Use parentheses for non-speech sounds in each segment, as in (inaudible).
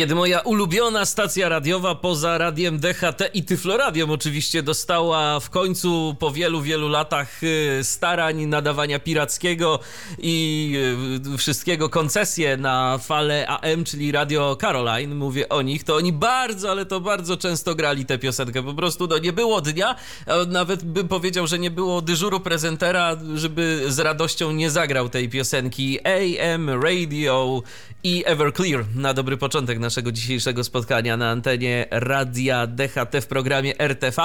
Kiedy moja ulubiona stacja radiowa poza radiem DHT i Tyfloradiem oczywiście dostała w końcu po wielu, wielu latach y, starań nadawania pirackiego i y, wszystkiego koncesję na falę AM, czyli Radio Caroline, mówię o nich, to oni bardzo, ale to bardzo często grali tę piosenkę. Po prostu no, nie było dnia, nawet bym powiedział, że nie było dyżuru prezentera, żeby z radością nie zagrał tej piosenki AM, Radio i Everclear na dobry początek naszego dzisiejszego spotkania na antenie Radia DHT w programie RTV,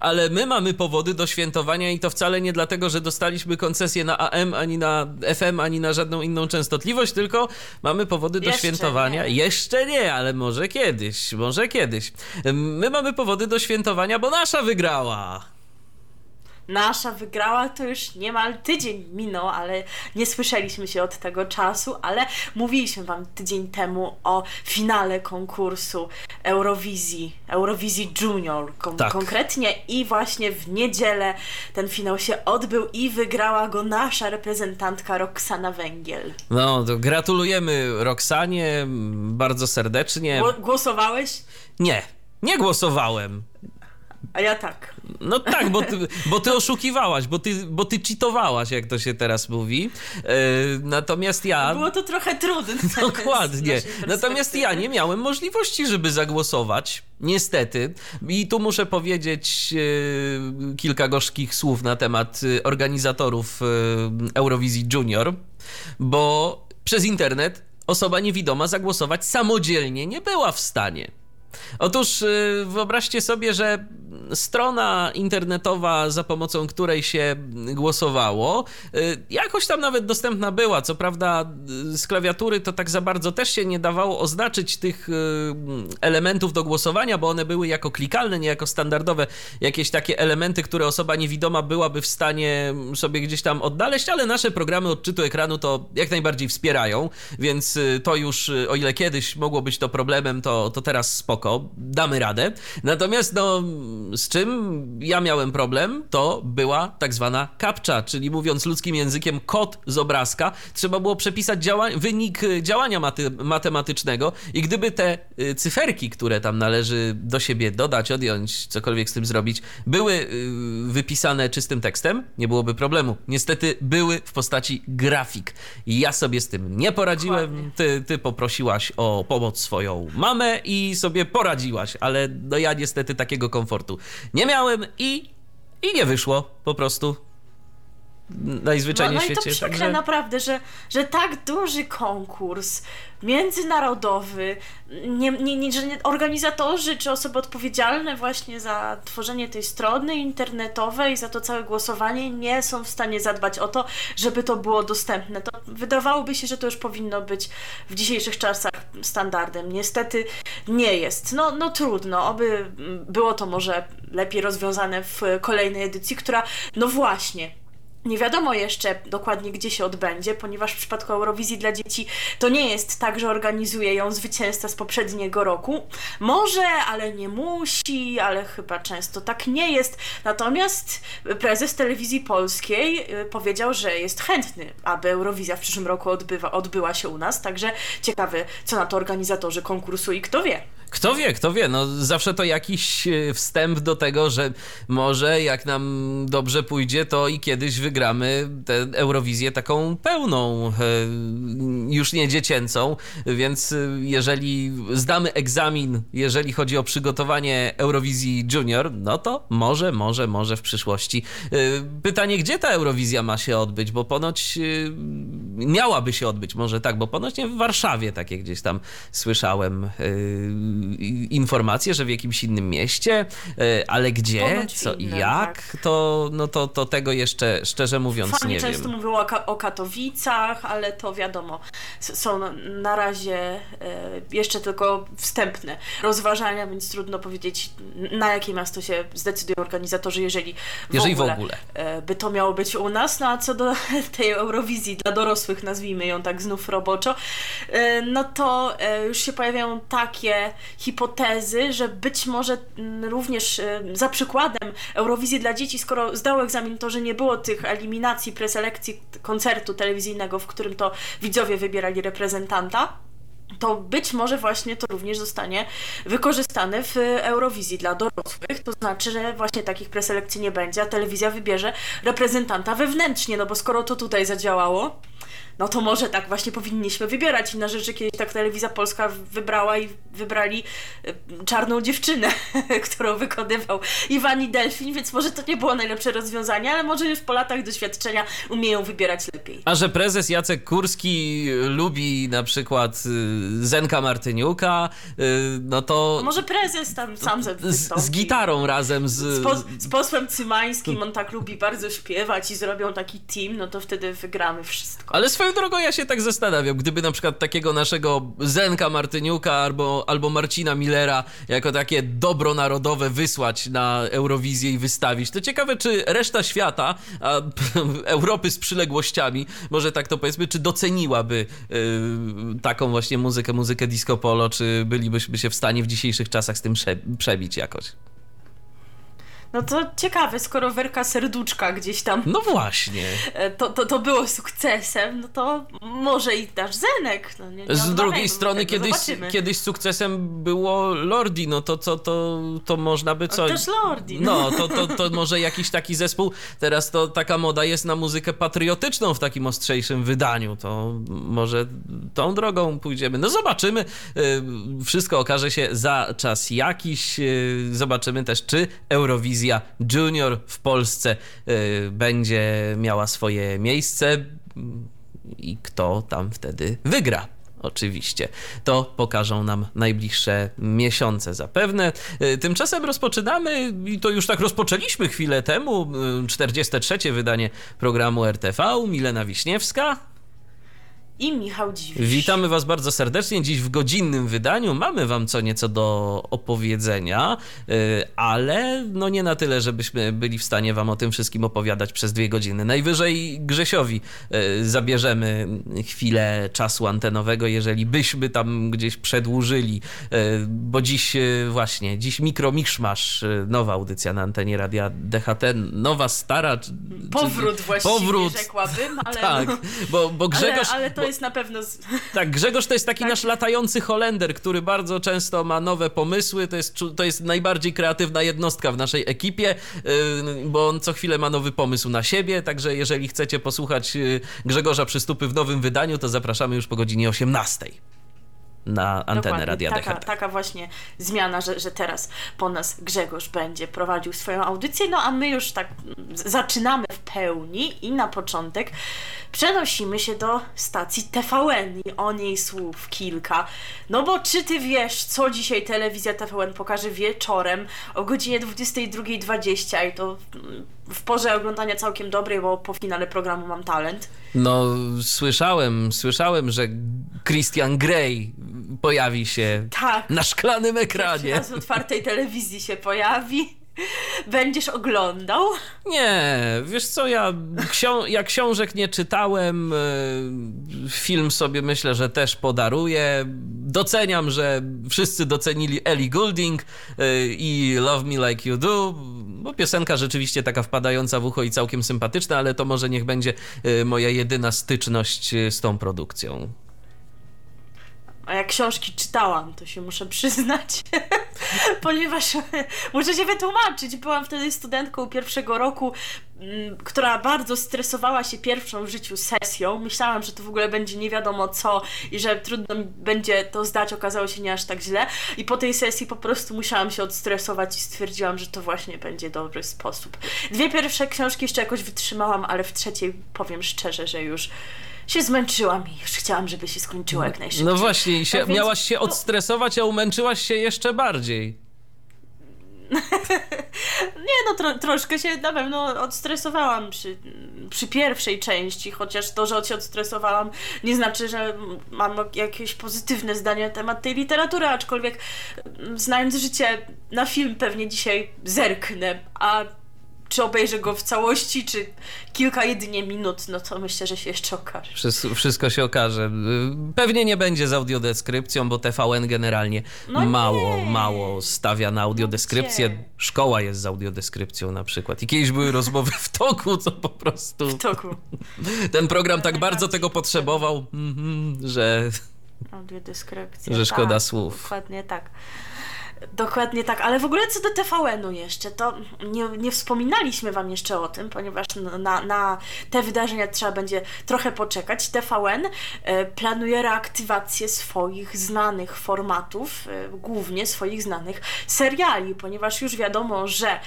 ale my mamy powody do świętowania i to wcale nie dlatego, że dostaliśmy koncesję na AM, ani na FM, ani na żadną inną częstotliwość, tylko mamy powody do Jeszcze świętowania. nie. Jeszcze nie, ale może kiedyś, może kiedyś. My mamy powody do świętowania, bo nasza wygrała. Nasza wygrała to już niemal tydzień minął, ale nie słyszeliśmy się od tego czasu, ale mówiliśmy Wam tydzień temu o finale konkursu Eurowizji, Eurowizji Junior kon- Tak. konkretnie i właśnie w niedzielę ten finał się odbył i wygrała go nasza reprezentantka Roxana Węgiel. No, to gratulujemy Roxanie bardzo serdecznie. Gło- głosowałeś? Nie, nie głosowałem. A ja tak. No tak, bo ty, bo ty oszukiwałaś, bo ty, bo ty cheatowałaś, jak to się teraz mówi. E, natomiast ja. Było to trochę trudne. (laughs) Dokładnie. Natomiast ja nie miałem możliwości, żeby zagłosować. Niestety. I tu muszę powiedzieć e, kilka gorzkich słów na temat e, organizatorów e, Eurowizji Junior, bo przez internet osoba niewidoma zagłosować samodzielnie nie była w stanie. Otóż y, wyobraźcie sobie, że strona internetowa, za pomocą której się głosowało, y, jakoś tam nawet dostępna była. Co prawda, y, z klawiatury to tak za bardzo też się nie dawało oznaczyć tych elementów do głosowania, bo one były jako klikalne, nie jako standardowe jakieś takie elementy, które osoba niewidoma byłaby w stanie sobie gdzieś tam odnaleźć, ale nasze programy odczytu ekranu to jak najbardziej wspierają, więc to już, o ile kiedyś mogło być to problemem, to, to teraz spoko, damy radę. Natomiast no, z czym ja miałem problem, to była tak zwana captcha, czyli mówiąc ludzkim językiem kod z obrazka. Trzeba było przepisać działa- wynik y, działania maty- matematycznego i gdyby te y, cyferki, które tam należy do siebie dodać, odjąć, cokolwiek z tym zrobić, były y, wypisane czystym tekstem, nie byłoby problemu. Niestety były w postaci grafik. Ja sobie z tym nie poradziłem. Ty, ty poprosiłaś o pomoc swoją mamę i sobie poradziłaś, ale no ja niestety takiego komfortu nie miałem i, i nie wyszło po prostu. Najzwyczajniej no, w no i to świecie. przykre naprawdę, że, że tak duży konkurs międzynarodowy, nie, nie, nie, że nie, organizatorzy czy osoby odpowiedzialne właśnie za tworzenie tej strony internetowej, za to całe głosowanie nie są w stanie zadbać o to, żeby to było dostępne. To wydawałoby się, że to już powinno być w dzisiejszych czasach standardem. Niestety nie jest. No, no trudno, oby było to może lepiej rozwiązane w kolejnej edycji, która no właśnie nie wiadomo jeszcze dokładnie, gdzie się odbędzie, ponieważ w przypadku Eurowizji dla dzieci to nie jest tak, że organizuje ją zwycięzca z poprzedniego roku. Może, ale nie musi, ale chyba często tak nie jest. Natomiast prezes telewizji polskiej y, powiedział, że jest chętny, aby Eurowizja w przyszłym roku odbywa, odbyła się u nas. Także ciekawe, co na to organizatorzy konkursu i kto wie. Kto wie, kto wie, no zawsze to jakiś e, wstęp do tego, że może jak nam dobrze pójdzie, to i kiedyś wygramy tę Eurowizję taką pełną, e, już nie dziecięcą, więc e, jeżeli zdamy egzamin, jeżeli chodzi o przygotowanie Eurowizji Junior, no to może, może, może w przyszłości. Pytanie, gdzie ta Eurowizja ma się odbyć, bo ponoć miałaby się odbyć, może tak, bo ponoć nie w Warszawie, takie gdzieś tam słyszałem informację, że w jakimś innym mieście, e, ale gdzie, Ponoć co i jak, tak. to, no to, to tego jeszcze szczerze mówiąc Fani nie często wiem. mówią o, o Katowicach, ale to wiadomo, są na razie e, jeszcze tylko wstępne rozważania, więc trudno powiedzieć, na jakie miasto się zdecydują organizatorzy, jeżeli w Jeżeli w ogóle, ogóle. e, by to miało być u nas. No a co do (laughs) tej Eurowizji dla dorosłych, nazwijmy ją tak znów roboczo, no to już się pojawiają takie hipotezy, że być może mm, również e, za przykładem Eurowizji dla dzieci, skoro zdał egzamin, to że nie było tych eliminacji, preselekcji koncertu telewizyjnego, w którym to widzowie wybierali reprezentanta, to być może właśnie to również zostanie wykorzystane w Eurowizji dla dorosłych. To znaczy, że właśnie takich preselekcji nie będzie, a telewizja wybierze reprezentanta wewnętrznie, no bo skoro to tutaj zadziałało, no to może tak właśnie powinniśmy wybierać. Inna rzecz, że kiedyś tak telewizja polska wybrała i wybrali e, czarną dziewczynę, (laughs) którą wykonywał Iwani Delfin, więc może to nie było najlepsze rozwiązanie, ale może już po latach doświadczenia umieją wybierać lepiej. A że prezes Jacek Kurski lubi na przykład y, Zenka Martyniuka, y, no to Może prezes tam sam ze z, z gitarą razem z... Z, po, z posłem Cymańskim, on tak lubi bardzo śpiewać i zrobią taki team, no to wtedy wygramy wszystko. Ale swoją drogą ja się tak zastanawiam, gdyby na przykład takiego naszego Zenka Martyniuka albo, albo Marcina Millera jako takie dobro narodowe wysłać na Eurowizję i wystawić, to ciekawe, czy reszta świata, a, (laughs) Europy z przyległościami, może tak to powiedzmy, czy doceniłaby y, taką właśnie muzykę, muzykę disco polo, czy bylibyśmy się w stanie w dzisiejszych czasach z tym prze, przebić jakoś. No to ciekawe, skoro Werka Serduczka gdzieś tam No właśnie. e, to, to, to było sukcesem, no to może i nasz Zenek. No nie, nie Z drugiej strony kiedyś, zobaczymy. kiedyś sukcesem było Lordi, no to co, to, to można by co... Też Lordi. No, to, to, to może jakiś taki zespół, teraz to taka moda jest na muzykę patriotyczną w takim ostrzejszym wydaniu, to może tą drogą pójdziemy. No zobaczymy, Y, wszystko okaże się za czas jakiś, Y, zobaczymy też, czy Eurowizja Junior w Polsce y, będzie miała swoje miejsce i kto tam wtedy wygra. Oczywiście. To pokażą nam najbliższe miesiące zapewne. Y, Tymczasem rozpoczynamy, i to już tak rozpoczęliśmy chwilę temu, y, 43. wydanie programu RTV. Milena Wiśniewska. I Michał Dziwisz. Witamy Was bardzo serdecznie. Dziś w godzinnym wydaniu mamy Wam co nieco do opowiedzenia, y, ale no nie na tyle, żebyśmy byli w stanie Wam o tym wszystkim opowiadać przez dwie godziny. Najwyżej Grzesiowi y, zabierzemy chwilę czasu antenowego, jeżeli byśmy tam gdzieś przedłużyli, y, bo dziś właśnie, dziś mikromiszmasz, y, nowa audycja na antenie Radia DHT, nowa, stara. Powrót właściwie, Powrót. rzekłabym, ale, (laughs) Tak, no, bo, bo Grzegorz... ale, ale jest na pewno... Z... (laughs) tak, Grzegorz to jest taki nasz latający Holender, który bardzo często ma nowe pomysły. To jest, to jest najbardziej kreatywna jednostka w naszej ekipie, yy, bo on co chwilę ma nowy pomysł na siebie. Także jeżeli chcecie posłuchać yy, Grzegorza Przystupy w nowym wydaniu, to zapraszamy już po godzinie 18 na antenę Dokładnie, Radia taka, taka właśnie zmiana, że, że teraz po nas Grzegorz będzie prowadził swoją audycję, no a my już tak zaczynamy w pełni i na początek przenosimy się do stacji TVN i o niej słów kilka. No bo czy ty wiesz, co dzisiaj telewizja TVN pokaże wieczorem o godzinie 22.20 i to w porze oglądania całkiem dobrej, bo po finale programu mam talent. No, słyszałem, słyszałem, że Christian Grey pojawi się Tak. na szklanym ekranie. W otwartej telewizji się pojawi. (laughs) Będziesz oglądał? Nie, wiesz co, ja, ksią- ja książek nie czytałem, e, film sobie myślę, że też podaruję. Doceniam, że wszyscy docenili Ellie Goulding e, i Love Me Like You Do, bo piosenka rzeczywiście taka wpadająca w ucho i całkiem sympatyczna, ale to może niech będzie e, moja jedyna styczność z tą produkcją. A jak książki czytałam, to się muszę przyznać, (laughs) ponieważ muszę się wytłumaczyć. Byłam wtedy studentką pierwszego roku, mm, która bardzo stresowała się pierwszą w życiu sesją. Myślałam, że to w ogóle będzie nie wiadomo co i że trudno będzie to zdać. Okazało się nie aż tak źle. I po tej sesji po prostu musiałam się odstresować i stwierdziłam, że to właśnie będzie dobry sposób. Dwie pierwsze książki jeszcze jakoś wytrzymałam, ale w trzeciej powiem szczerze, że już się zmęczyłam i już chciałam, żeby się skończyło jak najszybciej. No właśnie, się, Tak więc- miałaś się odstresować, a umęczyłaś się jeszcze bardziej. (laughs) Nie no, tro, troszkę się na pewno odstresowałam przy, przy pierwszej części, chociaż to, że się odstresowałam nie znaczy, że mam jakieś pozytywne zdanie na temat tej literatury, aczkolwiek mm, znając życie na film pewnie dzisiaj zerknę, a czy obejrzę go w całości, czy kilka jedynie minut, no to myślę, że się jeszcze okaże. Wszystko, wszystko się okaże. Pewnie nie będzie z audiodeskrypcją, bo TVN generalnie No mało, nie. mało stawia na audiodeskrypcję. Gdzie? Szkoła jest z audiodeskrypcją na przykład. I kiedyś były rozmowy w toku, co po prostu... W toku. Ten program tak bardzo tego potrzebował, mhm, że... Audiodeskrypcja. Że szkoda tak, słów. Dokładnie tak. Dokładnie tak, ale w ogóle co do TVN-u jeszcze, to nie, nie wspominaliśmy Wam jeszcze o tym, ponieważ na, na te wydarzenia trzeba będzie trochę poczekać. TVN e, planuje reaktywację swoich znanych formatów, e, głównie swoich znanych seriali, ponieważ już wiadomo, że e,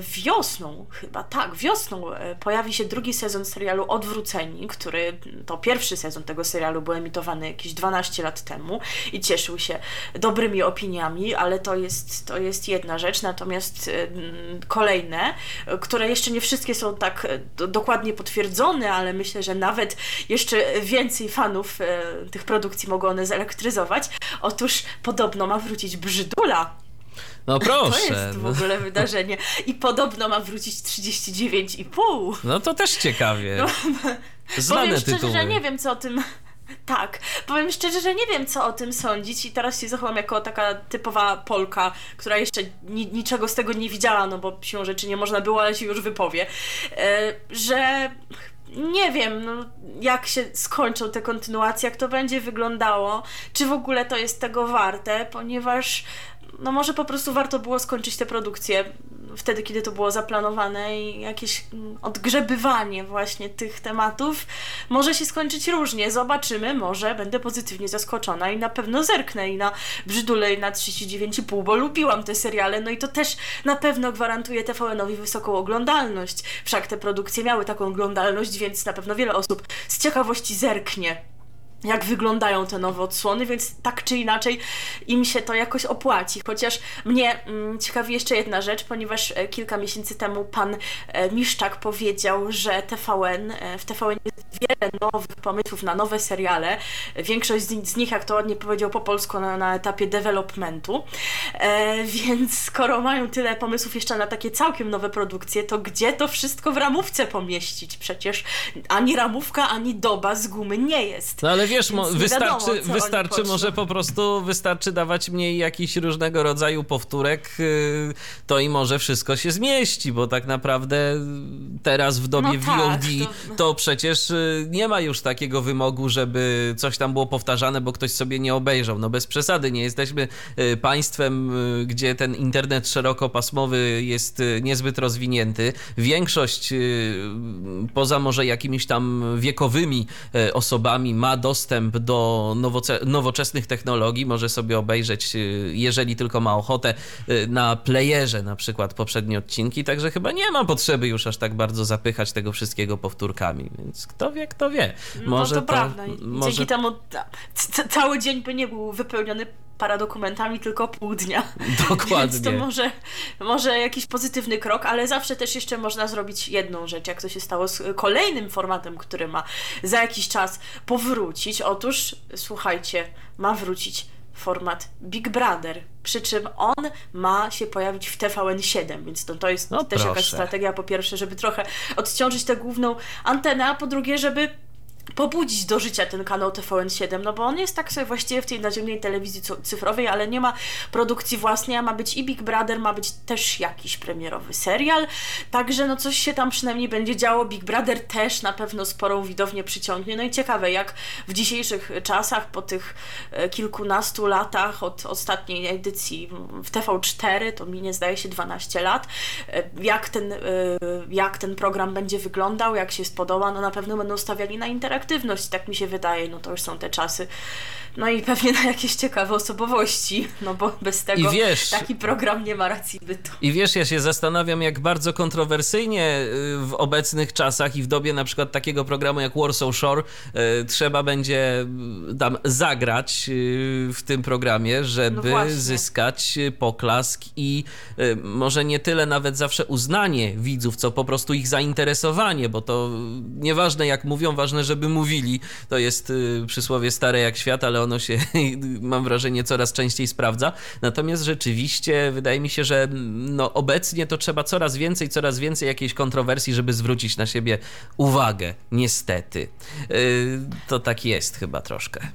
wiosną, chyba tak, wiosną pojawi się drugi sezon serialu Odwróceni, który to pierwszy sezon tego serialu był emitowany jakieś 12 lat temu i cieszył się dobrymi opiniami, ale to jest, to jest jedna rzecz, natomiast e, mm, kolejne, które jeszcze nie wszystkie są tak do, dokładnie potwierdzone, ale myślę, że nawet jeszcze więcej fanów e, tych produkcji mogą one zelektryzować. Otóż podobno ma wrócić Brzydula. No (laughs) To proszę. jest w ogóle wydarzenie. I podobno ma wrócić 39,5. No to też ciekawie. Znane Powiem szczerze, tytuły. że nie wiem, co o tym. Tak, powiem szczerze, że nie wiem, co o tym sądzić, i teraz się zachowam jako taka typowa Polka, która jeszcze ni niczego z tego nie widziała, no bo siłą rzeczy nie można było, ale się już wypowie. E, że nie wiem, no, jak się skończą te kontynuacje, jak to będzie wyglądało, czy w ogóle to jest tego warte, ponieważ no może po prostu warto było skończyć tę produkcję wtedy, kiedy to było zaplanowane i jakieś mm, odgrzebywanie właśnie tych tematów może się skończyć różnie. Zobaczymy, może będę pozytywnie zaskoczona i na pewno zerknę i na Brzydule i na 39,5, bo lubiłam te seriale, no i to też na pewno gwarantuje TVN-owi wysoką oglądalność. Wszak te produkcje miały taką oglądalność, więc na pewno wiele osób z ciekawości zerknie jak wyglądają te nowe odsłony, więc tak czy inaczej im się to jakoś opłaci. Chociaż mnie mm, ciekawi jeszcze jedna rzecz, ponieważ e, kilka miesięcy temu pan e, Miszczak powiedział, że TVN, e, w TVN jest wiele nowych pomysłów na nowe seriale. Większość z, ni- z nich, jak to ładnie powiedział po polsku, na, na etapie developmentu. Więc skoro mają tyle pomysłów jeszcze na takie całkiem nowe produkcje, to gdzie to wszystko w ramówce pomieścić? Przecież ani ramówka, ani doba z gumy nie jest. No ale wiesz, mo- nie wiadomo, wystarczy, wystarczy może po prostu, wystarczy dawać mniej jakichś różnego rodzaju powtórek, yy, to i może wszystko się zmieści, bo tak naprawdę teraz w dobie No tak, VOD to- to przecież yy, nie ma już takiego wymogu, żeby coś tam było powtarzane, bo ktoś sobie nie obejrzał. No bez przesady, nie jesteśmy yy, państwem, gdzie ten internet szerokopasmowy jest niezbyt rozwinięty. Większość, poza może jakimiś tam wiekowymi osobami, ma dostęp do nowoce- nowoczesnych technologii, może sobie obejrzeć, e, jeżeli tylko ma ochotę, e, na playerze na przykład poprzednie odcinki, także chyba nie ma potrzeby już aż tak bardzo zapychać tego wszystkiego powtórkami, więc kto wie, kto wie. Może no to, prawda. I może Dzięki temu cały dzień by nie był wypełniony paradokumentami, tylko pół dnia. (laughs) Dokładnie. Więc to może, może jakiś pozytywny krok, ale zawsze też jeszcze można zrobić jedną rzecz, jak to się stało z kolejnym formatem, który ma za jakiś czas powrócić. Otóż, słuchajcie, ma wrócić format Big Brother. Przy czym on ma się pojawić w TVN7, więc to, to jest No też jakaś proszę. strategia, po pierwsze, żeby trochę odciążyć tę główną antenę, a po drugie, żeby pobudzić do życia ten kanał TVN7, no bo on jest tak sobie właściwie w tej naziemnej telewizji cyfrowej, ale nie ma produkcji własnej, a ma być i Big Brother, ma być też jakiś premierowy serial, także no coś się tam przynajmniej będzie działo. Big Brother też na pewno sporą widownię przyciągnie. No i ciekawe, jak w dzisiejszych czasach, po tych e, kilkunastu latach od ostatniej edycji w TV4, to minie zdaje się 12 lat, e, jak ten, e, jak ten program będzie wyglądał, jak się spodoba, no na pewno będą stawiali na interaktywność, tak mi się wydaje, no to już są te czasy, No i pewnie na jakieś ciekawe osobowości, no bo bez tego wiesz- taki program nie ma racji bytu. I wiesz, ja się zastanawiam, jak bardzo kontrowersyjnie y, w obecnych czasach i w dobie na przykład takiego programu jak Warsaw Shore y, trzeba będzie y, tam zagrać w tym programie, No żeby właśnie. zyskać poklask i może nie tyle nawet zawsze uznanie widzów, co po prostu ich zainteresowanie, bo to nieważne jak mówią, ważne, żeby mówili. To jest y, przysłowie stare jak świat, ale ono się, (laughs) mam wrażenie, coraz częściej sprawdza. Natomiast rzeczywiście wydaje mi się, że no, obecnie to trzeba coraz więcej, coraz więcej jakiejś kontrowersji, żeby zwrócić na siebie uwagę. Niestety. Y, To tak jest chyba troszkę.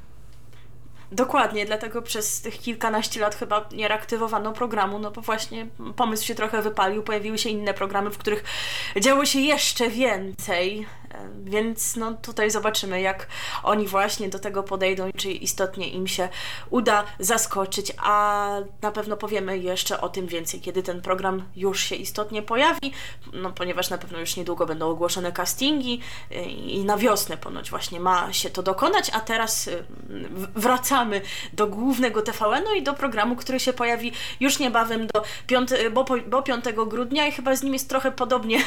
Dokładnie, dlatego przez tych kilkanaście lat chyba nie reaktywowano programu, no bo właśnie pomysł się trochę wypalił, pojawiły się inne programy, w których działo się jeszcze więcej, więc no tutaj zobaczymy, jak oni właśnie do tego podejdą czy istotnie im się uda zaskoczyć, a na pewno powiemy jeszcze o tym więcej, kiedy ten program już się istotnie pojawi, no ponieważ na pewno już niedługo będą ogłoszone castingi e, i na wiosnę ponoć właśnie ma się to dokonać, a teraz w- wracamy do głównego TVN-u i do programu, który się pojawi już niebawem, do piąt, bo, po- bo 5 grudnia i chyba z nim jest trochę podobnie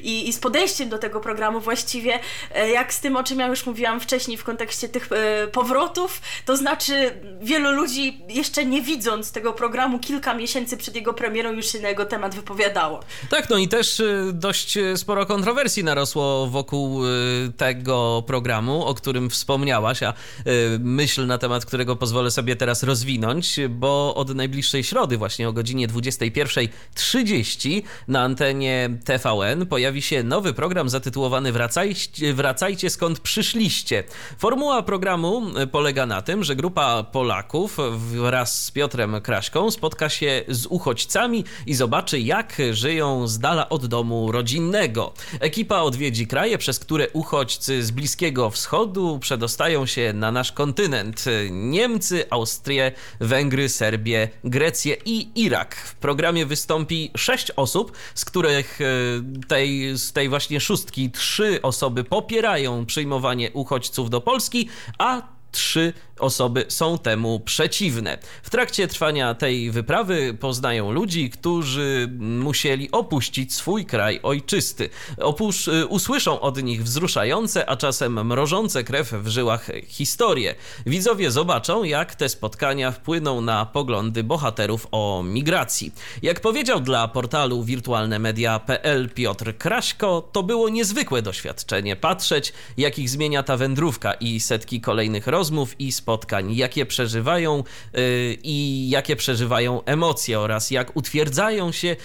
I, I z podejściem do tego programu właściwie, e, jak z tym, o czym ja już mówiłam wcześniej w kontekście tych e, powrotów, to znaczy wielu ludzi jeszcze nie widząc tego programu kilka miesięcy przed jego premierą już się na jego temat wypowiadało. Tak, no i też dość sporo kontrowersji narosło wokół tego programu, o którym wspomniałaś, a myśl na temat którego pozwolę sobie teraz rozwinąć, bo od najbliższej środy właśnie o godzinie 21.30 na antenie TVN pojawi się nowy program zatytułowany Wracajcie, Wracajcie skąd przyszliście. Formuła programu y, polega na tym, że grupa Polaków wraz z Piotrem Kraśką spotka się z uchodźcami i zobaczy, jak żyją z dala od domu rodzinnego. Ekipa odwiedzi kraje, przez które uchodźcy z Bliskiego Wschodu przedostają się na nasz kontynent. Niemcy, Austrię, Węgry, Serbię, Grecję i Irak. W programie wystąpi sześć osób, z których e, tej, z tej właśnie szóstki trzy osoby popierają przyjmowanie uchodźców do Polski, a trzy osoby są temu przeciwne. W trakcie trwania tej wyprawy poznają ludzi, którzy musieli opuścić swój kraj ojczysty. Opusz, y, usłyszą od nich wzruszające, a czasem mrożące krew w żyłach historie. Widzowie zobaczą, jak te spotkania wpłyną na poglądy bohaterów o migracji. Jak powiedział dla portalu wirtualnemedia.pl Piotr Kraśko, to było niezwykłe doświadczenie patrzeć, jak ich zmienia ta wędrówka i setki kolejnych rozmów i spotkań, jakie przeżywają yy, i jakie przeżywają emocje oraz jak utwierdzają się yy,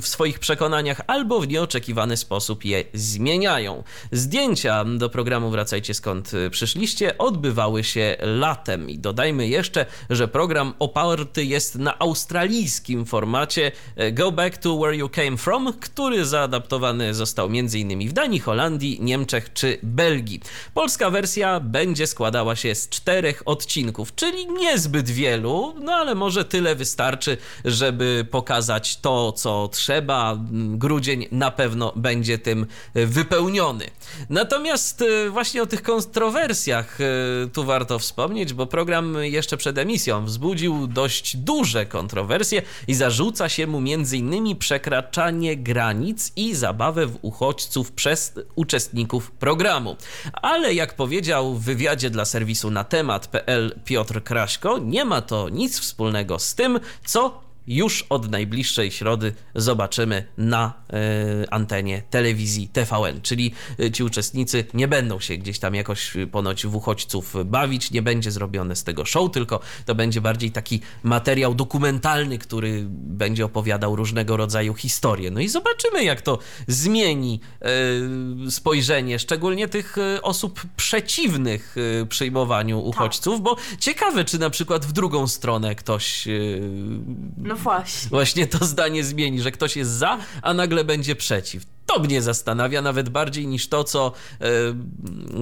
w swoich przekonaniach albo w nieoczekiwany sposób je zmieniają. Zdjęcia do programu Wracajcie skąd y, przyszliście odbywały się latem i dodajmy jeszcze, że program oparty jest na australijskim formacie y, Go Back to Where You Came From, który zaadaptowany został m.in. w Danii, Holandii, Niemczech czy Belgii. Polska wersja będzie składała się z czterech odcinków, czyli niezbyt wielu, no ale może tyle wystarczy, żeby pokazać to, co trzeba. Grudzień na pewno będzie tym y, wypełniony. Natomiast y, właśnie o tych kontrowersjach y, tu warto wspomnieć, bo program jeszcze przed emisją wzbudził dość duże kontrowersje i zarzuca się mu m.in. przekraczanie granic i zabawę w uchodźców przez uczestników programu. Ale jak powiedział w wywiadzie dla serwisu na temat.pl Piotr Kraśko, nie ma to nic wspólnego z tym, co już od najbliższej środy zobaczymy na e, antenie telewizji TVN. Czyli e, ci uczestnicy nie będą się gdzieś tam jakoś e, ponoć w uchodźców bawić, nie będzie zrobione z tego show, tylko to będzie bardziej taki materiał dokumentalny, który będzie opowiadał różnego rodzaju historie. No i zobaczymy, jak to zmieni e, spojrzenie, szczególnie tych osób przeciwnych przyjmowaniu uchodźców, bo ciekawe, czy na przykład w drugą stronę ktoś e, No No właśnie. Właśnie to zdanie zmieni, że ktoś jest za, a nagle będzie przeciw. To mnie zastanawia nawet bardziej niż to, co e,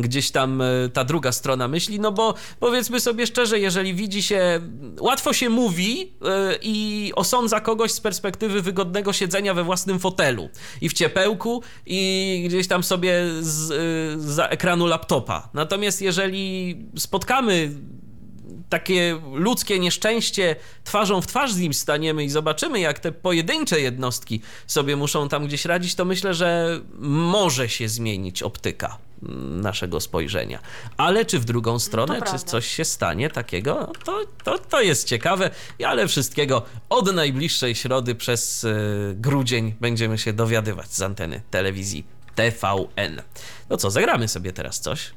gdzieś tam e, ta druga strona myśli, no bo powiedzmy sobie szczerze, jeżeli widzi się, łatwo się mówi e, i osądza kogoś z perspektywy wygodnego siedzenia we własnym fotelu i w ciepełku i gdzieś tam sobie z, e, za ekranu laptopa. Natomiast jeżeli spotkamy takie ludzkie nieszczęście twarzą w twarz z nim staniemy i zobaczymy, jak te pojedyncze jednostki sobie muszą tam gdzieś radzić, to myślę, że może się zmienić optyka naszego spojrzenia. Ale czy w drugą stronę, czy prawda. coś się stanie takiego, no to, to, to jest ciekawe, ale wszystkiego od najbliższej środy przez e, grudzień będziemy się dowiadywać z anteny telewizji TVN. No co, zagramy sobie teraz coś?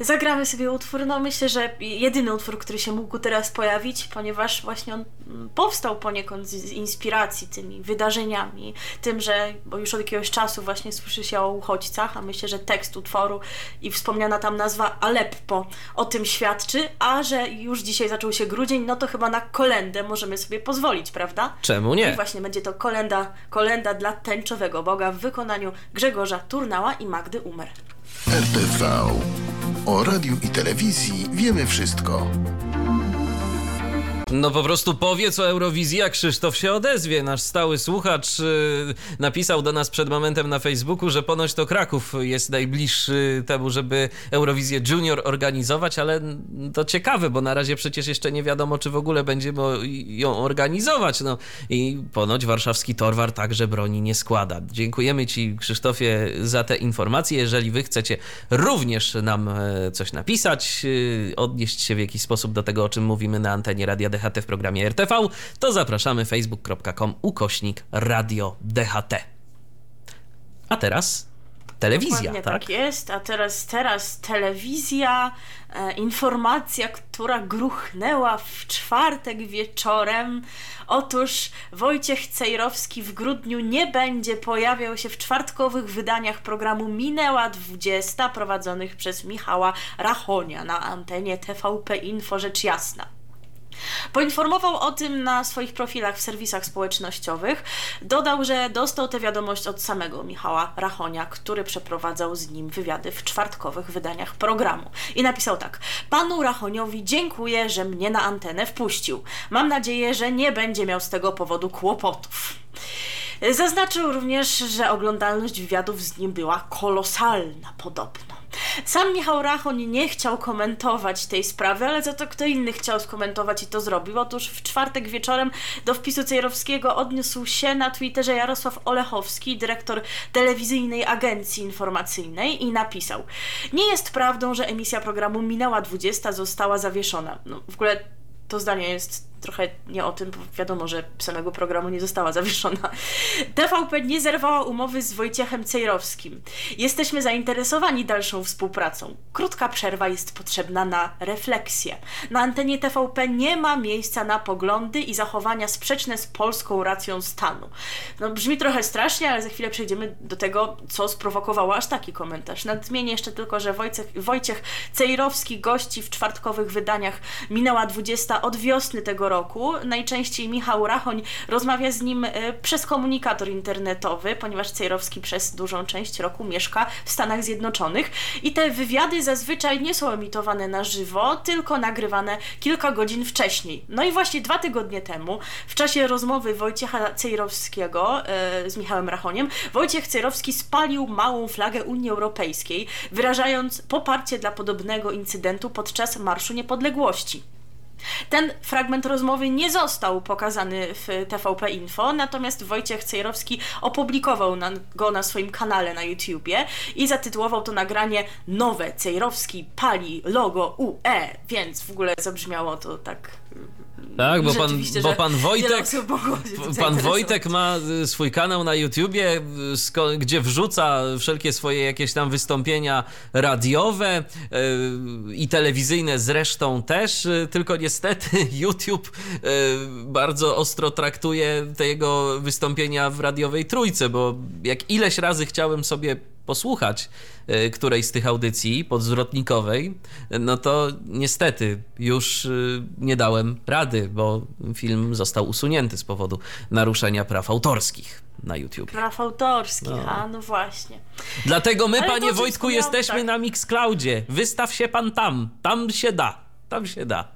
Zagramy sobie utwór, no myślę, że jedyny utwór, który się mógł teraz pojawić, ponieważ właśnie on mm, powstał poniekąd z z inspiracji tymi wydarzeniami, tym, że bo już od jakiegoś czasu właśnie słyszy się o uchodźcach, a myślę, że tekst utworu i wspomniana tam nazwa Aleppo o tym świadczy, a że już dzisiaj zaczął się grudzień, no to chyba na kolendę możemy sobie pozwolić, prawda? Czemu I nie? właśnie będzie to kolenda, kolenda dla tęczowego Boga w wykonaniu Grzegorza Turnała i Magdy Umer. RTV. O radiu i telewizji wiemy wszystko. No po prostu powiedz o Eurowizji, a Krzysztof się odezwie. Nasz stały słuchacz y, napisał do nas przed momentem na Facebooku, że ponoć to Kraków jest najbliższy temu, żeby Eurowizję Junior organizować, ale to ciekawe, bo na razie przecież jeszcze nie wiadomo, czy w ogóle będziemy ją organizować. No i ponoć warszawski Torwar także broni nie składa. Dziękujemy Ci, Krzysztofie, za te informacje. Jeżeli Wy chcecie również nam e, coś napisać, y, odnieść się w jakiś sposób do tego, o czym mówimy na antenie Radia DHT w programie RTV, to zapraszamy facebook.com ukośnik Radio DHT. A teraz telewizja, Dokładnie tak? tak jest, a teraz, teraz telewizja, e, informacja, która gruchnęła w czwartek wieczorem. Otóż Wojciech Cejrowski w grudniu nie będzie pojawiał się w czwartkowych wydaniach programu Minęła 20 prowadzonych przez Michała Rachonia na antenie TVP Info Rzecz Jasna. Poinformował o tym na swoich profilach w serwisach społecznościowych. Dodał, że dostał tę wiadomość od samego Michała Rachonia, który przeprowadzał z nim wywiady w czwartkowych wydaniach programu. I napisał tak: Panu Rachoniowi dziękuję, że mnie na antenę wpuścił. Mam nadzieję, że nie będzie miał z tego powodu kłopotów. Zaznaczył również, że oglądalność wywiadów z nim była kolosalna podobno. Sam Michał Rachoń nie chciał komentować tej sprawy, ale za to kto inny chciał skomentować i to zrobił. Otóż w czwartek wieczorem do wpisu Cejrowskiego odniósł się na Twitterze Jarosław Olechowski, dyrektor telewizyjnej agencji informacyjnej i napisał Nie jest prawdą, że emisja programu Minęła 20 została zawieszona. No, w ogóle to zdanie jest trochę nie o tym, bo wiadomo, że samego programu nie została zawieszona. (laughs) TVP nie zerwała umowy z Wojciechem Cejrowskim. Jesteśmy zainteresowani dalszą współpracą. Krótka przerwa jest potrzebna na refleksję. Na antenie TVP nie ma miejsca na poglądy i zachowania sprzeczne z polską racją stanu. No, brzmi trochę strasznie, ale za chwilę przejdziemy do tego, co sprowokowało aż taki komentarz. Nadmienię jeszcze tylko, że Wojciech, Wojciech Cejrowski gości w czwartkowych wydaniach minęła 20 od wiosny tego roku. Najczęściej Michał Rachoń rozmawia z nim e, przez komunikator internetowy, ponieważ Cejrowski przez dużą część roku mieszka w Stanach Zjednoczonych i te wywiady zazwyczaj nie są emitowane na żywo, tylko nagrywane kilka godzin wcześniej. No i właśnie dwa tygodnie temu, w czasie rozmowy Wojciecha Cejrowskiego e, z Michałem Rachoniem, Wojciech Cejrowski spalił małą flagę Unii Europejskiej, wyrażając poparcie dla podobnego incydentu podczas Marszu Niepodległości. Ten fragment rozmowy nie został pokazany w TVP Info, natomiast Wojciech Cejrowski opublikował na, go na swoim kanale na YouTubie i zatytułował to nagranie Nowe Cejrowski pali logo UE, więc w ogóle zabrzmiało to tak. Tak, bo pan, bo pan Wojtek, pan. Wojtek ma y, swój kanał na YouTubie, y, gdzie wrzuca wszelkie swoje jakieś tam wystąpienia radiowe y, i telewizyjne zresztą też, tylko niestety (laughs) YouTube bardzo ostro traktuje te jego wystąpienia w radiowej trójce, bo jak ileś razy chciałem sobie posłuchać y, której z tych audycji podzwrotnikowej, no to niestety już y, nie dałem rady, bo film został usunięty z powodu naruszenia praw autorskich na YouTube. Praw autorskich, no. a no właśnie. Dlatego my, Ale panie Wojtku, jesteśmy tak. na Mixcloudzie. Wystaw się pan tam, tam się da, tam się da.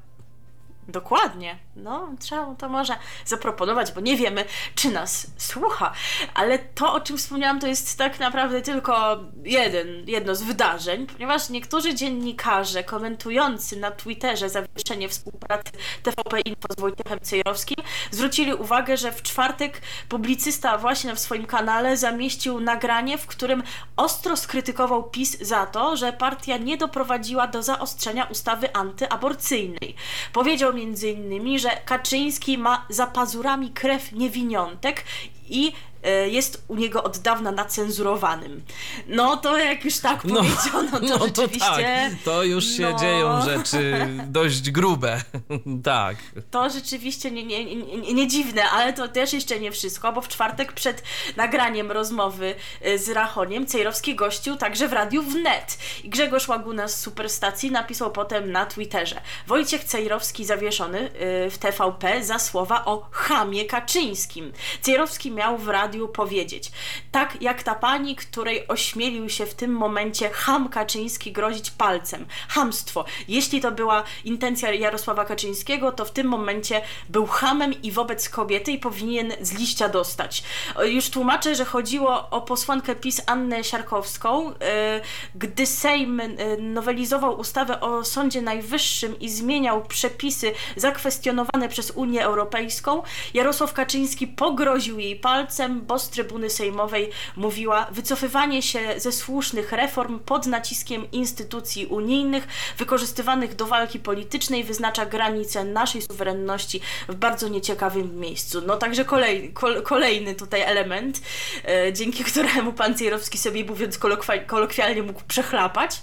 Dokładnie. No, trzeba to może zaproponować, bo nie wiemy, czy nas słucha. Ale to, o czym wspomniałam, to jest tak naprawdę tylko jeden, jedno z wydarzeń, ponieważ niektórzy dziennikarze komentujący na Twitterze zawieszenie współpracy TVP Info z Wojciechem Cejrowskim zwrócili uwagę, że w czwartek publicysta właśnie w swoim kanale zamieścił nagranie, w którym ostro skrytykował PiS za to, że partia nie doprowadziła do zaostrzenia ustawy antyaborcyjnej. Powiedział między innymi, że Kaczyński ma za pazurami krew niewiniątek i jest u niego od dawna nacenzurowanym. No to jak już tak no, powiedziano, to (laughs) no, rzeczywiście... To, tak. to już się no... dzieją rzeczy dość grube. (laughs) tak. To rzeczywiście nie, nie, nie, nie, dziwne, ale to też jeszcze nie wszystko, bo w czwartek przed nagraniem rozmowy e, z Rachoniem Cejrowski gościł także w radiu wnet. I Grzegorz Łaguna z Superstacji napisał potem na Twitterze Wojciech Cejrowski zawieszony e, w TVP za słowa o chamie Kaczyńskim. Cejrowski miał w radiu radiu powiedzieć. Tak jak ta pani, której ośmielił się w tym momencie ham Kaczyński grozić palcem. Hamstwo. Jeśli to była intencja Jarosława Kaczyńskiego, to w tym momencie był hamem i wobec kobiety i powinien z liścia dostać. Już tłumaczę, że chodziło o posłankę PiS Annę Siarkowską. E, gdy Sejm e, nowelizował ustawę o Sądzie Najwyższym i zmieniał przepisy zakwestionowane przez Unię Europejską, Jarosław Kaczyński pogroził jej palcem, bo z trybuny sejmowej mówiła wycofywanie się ze słusznych reform pod naciskiem instytucji unijnych wykorzystywanych do walki politycznej wyznacza granice naszej suwerenności w bardzo nieciekawym miejscu. No także kolej, kol, kolejny tutaj element, e, dzięki któremu pan Cierowski sobie mówiąc kolokwialnie mógł przechlapać.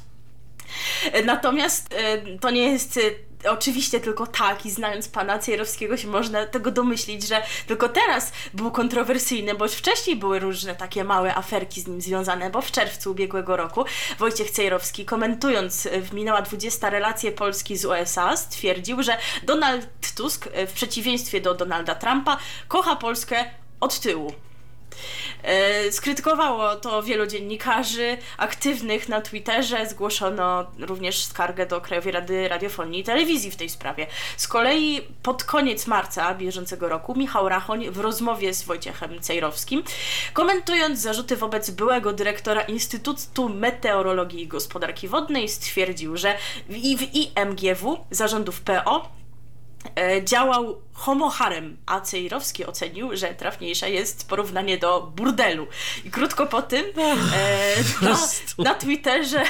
E, natomiast e, to nie jest oczywiście tylko tak i znając pana Cejrowskiego się można tego domyślić, że tylko teraz był kontrowersyjny, bo wcześniej były różne takie małe aferki z nim związane, bo w czerwcu ubiegłego roku Wojciech Cejrowski komentując w minęła 20 relacje Polski z USA stwierdził, że Donald Tusk w przeciwieństwie do Donalda Trumpa kocha Polskę od tyłu. E, skrytykowało to wielu dziennikarzy aktywnych na Twitterze. Zgłoszono również skargę do Krajowej Rady Radiofonii i Telewizji w tej sprawie. Z kolei pod koniec marca bieżącego roku Michał Rachoń w rozmowie z Wojciechem Cejrowskim, komentując zarzuty wobec byłego dyrektora Instytutu Meteorologii i Gospodarki Wodnej, stwierdził, że w IMGW zarządów PO e, działał homoharem, a Cejrowski ocenił, że trafniejsze jest porównanie do burdelu. I krótko po tym e, na, na Twitterze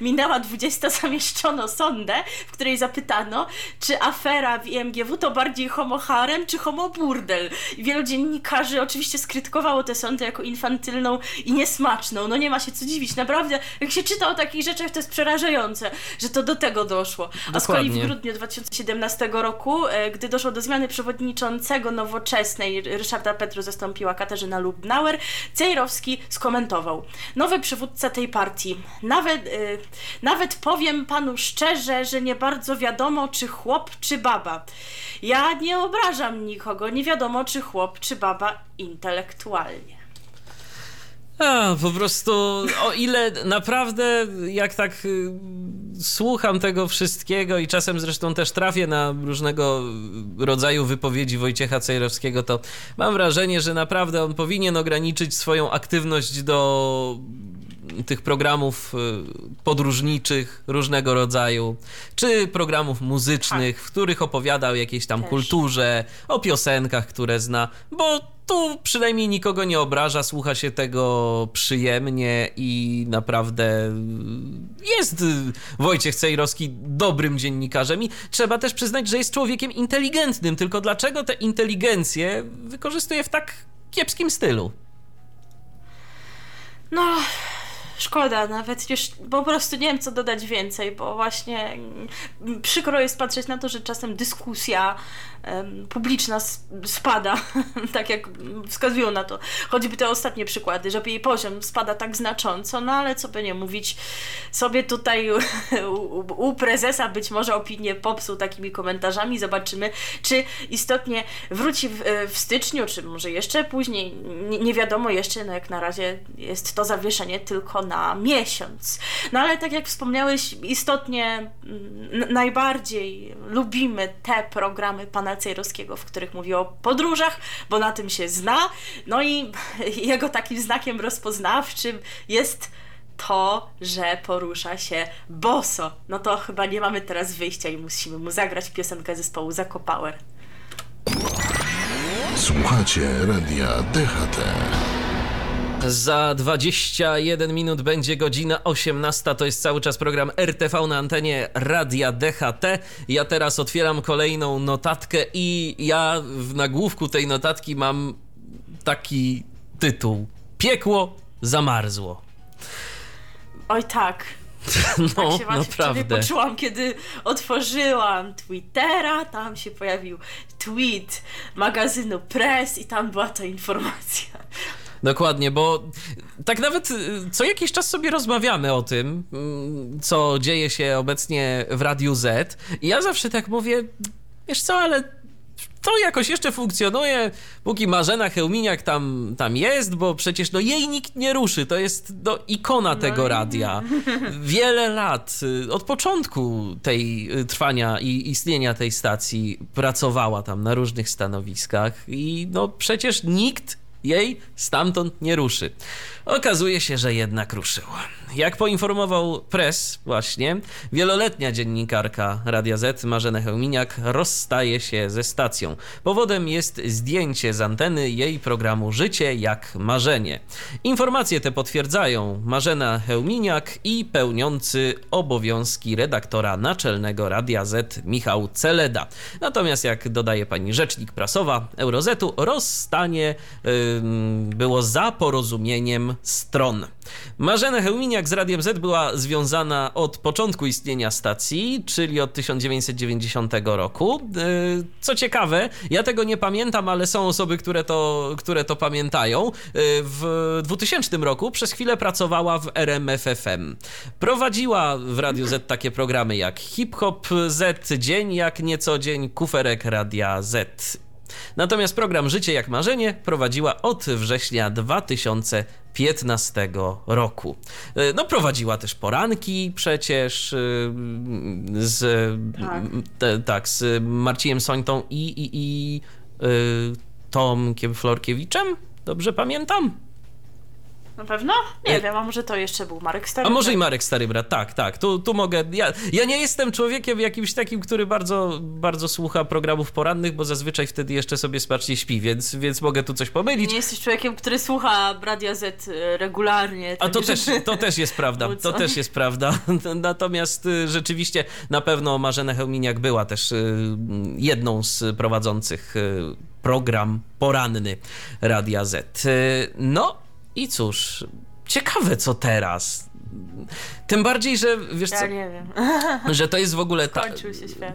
minęła 20 zamieszczono sondę, w której zapytano, czy afera w IMGW to bardziej homoharem, czy homoburdel. I wielu dziennikarzy oczywiście skrytykowało tę sondę jako infantylną i niesmaczną. No nie ma się co dziwić, naprawdę, jak się czyta o takich rzeczach, to jest przerażające, że to do tego doszło. A z kolei w grudniu 2017 roku, e, gdy doszło do zmiany przewodniczącego nowoczesnej Ryszarda Petru zastąpiła Katarzyna Lubnauer, Cejrowski skomentował. Nowy przywódca tej partii. Nawet, yy, nawet powiem panu szczerze, że nie bardzo wiadomo, czy chłop, czy baba. Ja nie obrażam nikogo, nie wiadomo, czy chłop, czy baba intelektualnie. A, po prostu o ile naprawdę jak tak y, słucham tego wszystkiego i czasem zresztą też trafię na różnego rodzaju wypowiedzi Wojciecha Cejrowskiego, to mam wrażenie, że naprawdę on powinien ograniczyć swoją aktywność do tych programów y, podróżniczych różnego rodzaju, czy programów muzycznych, w których opowiada o jakiejś tam Też. kulturze, o piosenkach, które zna, bo tu przynajmniej nikogo nie obraża, słucha się tego przyjemnie i naprawdę jest Wojciech Cejrowski dobrym dziennikarzem i trzeba też przyznać, że jest człowiekiem inteligentnym, tylko dlaczego tę inteligencję wykorzystuje w tak kiepskim stylu? No, szkoda, nawet już po prostu nie wiem, co dodać więcej, bo właśnie mm, przykro jest patrzeć na to, że czasem dyskusja publiczna spada, (laughs) tak jak wskazują na to. Choćby te ostatnie przykłady, że jej poziom spada tak znacząco, no ale co by nie mówić, sobie tutaj u, u, prezesa być może opinię popsuł takimi komentarzami, zobaczymy, czy istotnie wróci w, w styczniu, czy może jeszcze później, nie, nie wiadomo jeszcze, no jak na razie jest to zawieszenie tylko na miesiąc. No ale tak jak wspomniałeś, istotnie mm, najbardziej lubimy te programy pana Cejrowskiego, w których mówi o podróżach, bo na tym się zna. No i (laughs) jego takim znakiem rozpoznawczym jest to, że porusza się boso. No to chyba nie mamy teraz wyjścia i musimy mu zagrać piosenkę zespołu Zakopower. Słuchacie radia DHT. Za 21 minut będzie godzina 18. To jest cały czas program RTV na antenie Radia DHT. Ja teraz otwieram kolejną notatkę i ja w nagłówku tej notatki mam taki tytuł: Piekło zamarzło. Oj tak. (laughs) No, Tak się właśnie poczułam, kiedy otworzyłam Twittera, tam się pojawił tweet magazynu Press i tam była ta informacja. Dokładnie, bo tak nawet y, co jakiś czas sobie rozmawiamy o tym, mm, co dzieje się obecnie w Radiu Z. I ja zawsze tak mówię, wiesz co, ale to jakoś jeszcze funkcjonuje, póki Marzena Chełminiak tam, tam jest, bo przecież no jej nikt nie ruszy, to jest no, ikona tego radia. Wiele lat, y, od początku tej y, trwania i istnienia tej stacji pracowała tam na różnych stanowiskach i no przecież nikt jej stamtąd nie ruszy. Okazuje się, że jednak ruszył. Jak poinformował Press właśnie, wieloletnia dziennikarka Radia Z Marzena Chełminiak rozstaje się ze stacją. Powodem jest zdjęcie z anteny jej programu Życie jak marzenie. Informacje te potwierdzają Marzena Chełminiak i pełniący obowiązki redaktora naczelnego Radia Z Michał Celeda. Natomiast jak dodaje pani rzecznik prasowa Eurozetu, rozstanie ym, było za porozumieniem stron. Marzena Chełminiak z Radiem Z była związana od początku istnienia stacji, czyli od 1990 roku. Yy, Co ciekawe, ja tego nie pamiętam, ale są osoby, które to, które to pamiętają. Yy, W 2000 roku przez chwilę pracowała w RMFFM. Prowadziła w Radiu Z takie programy jak Hip Hop Z, Dzień jak nieco dzień, Kuferek Radia Z. Natomiast program Życie jak Marzenie prowadziła od września 2015 roku. E, No, prowadziła też poranki przecież y, z, Tak. te, tak, z Marcinem Sońtą i, i, i y, Tomkiem Florkiewiczem. Dobrze pamiętam? Na pewno? Nie E- wiem, a może to jeszcze był Marek Stary? A może i Marek Stary Brat, tak, tak, tu, tu mogę, ja, ja nie jestem człowiekiem jakimś takim, który bardzo, bardzo słucha programów porannych, bo zazwyczaj wtedy jeszcze sobie smacznie śpi, więc, więc mogę tu coś pomylić. Nie jesteś człowiekiem, który słucha Radia Z y, regularnie. A to tak, też, to też jest prawda, to też jest prawda. (laughs) Natomiast y, rzeczywiście na pewno Marzena Chełminiak była też y, jedną z prowadzących program poranny Radia Z. No i cóż, ciekawe co teraz. Tym bardziej, że wiesz co, Ja nie wiem. (laughs) że to jest w ogóle ta,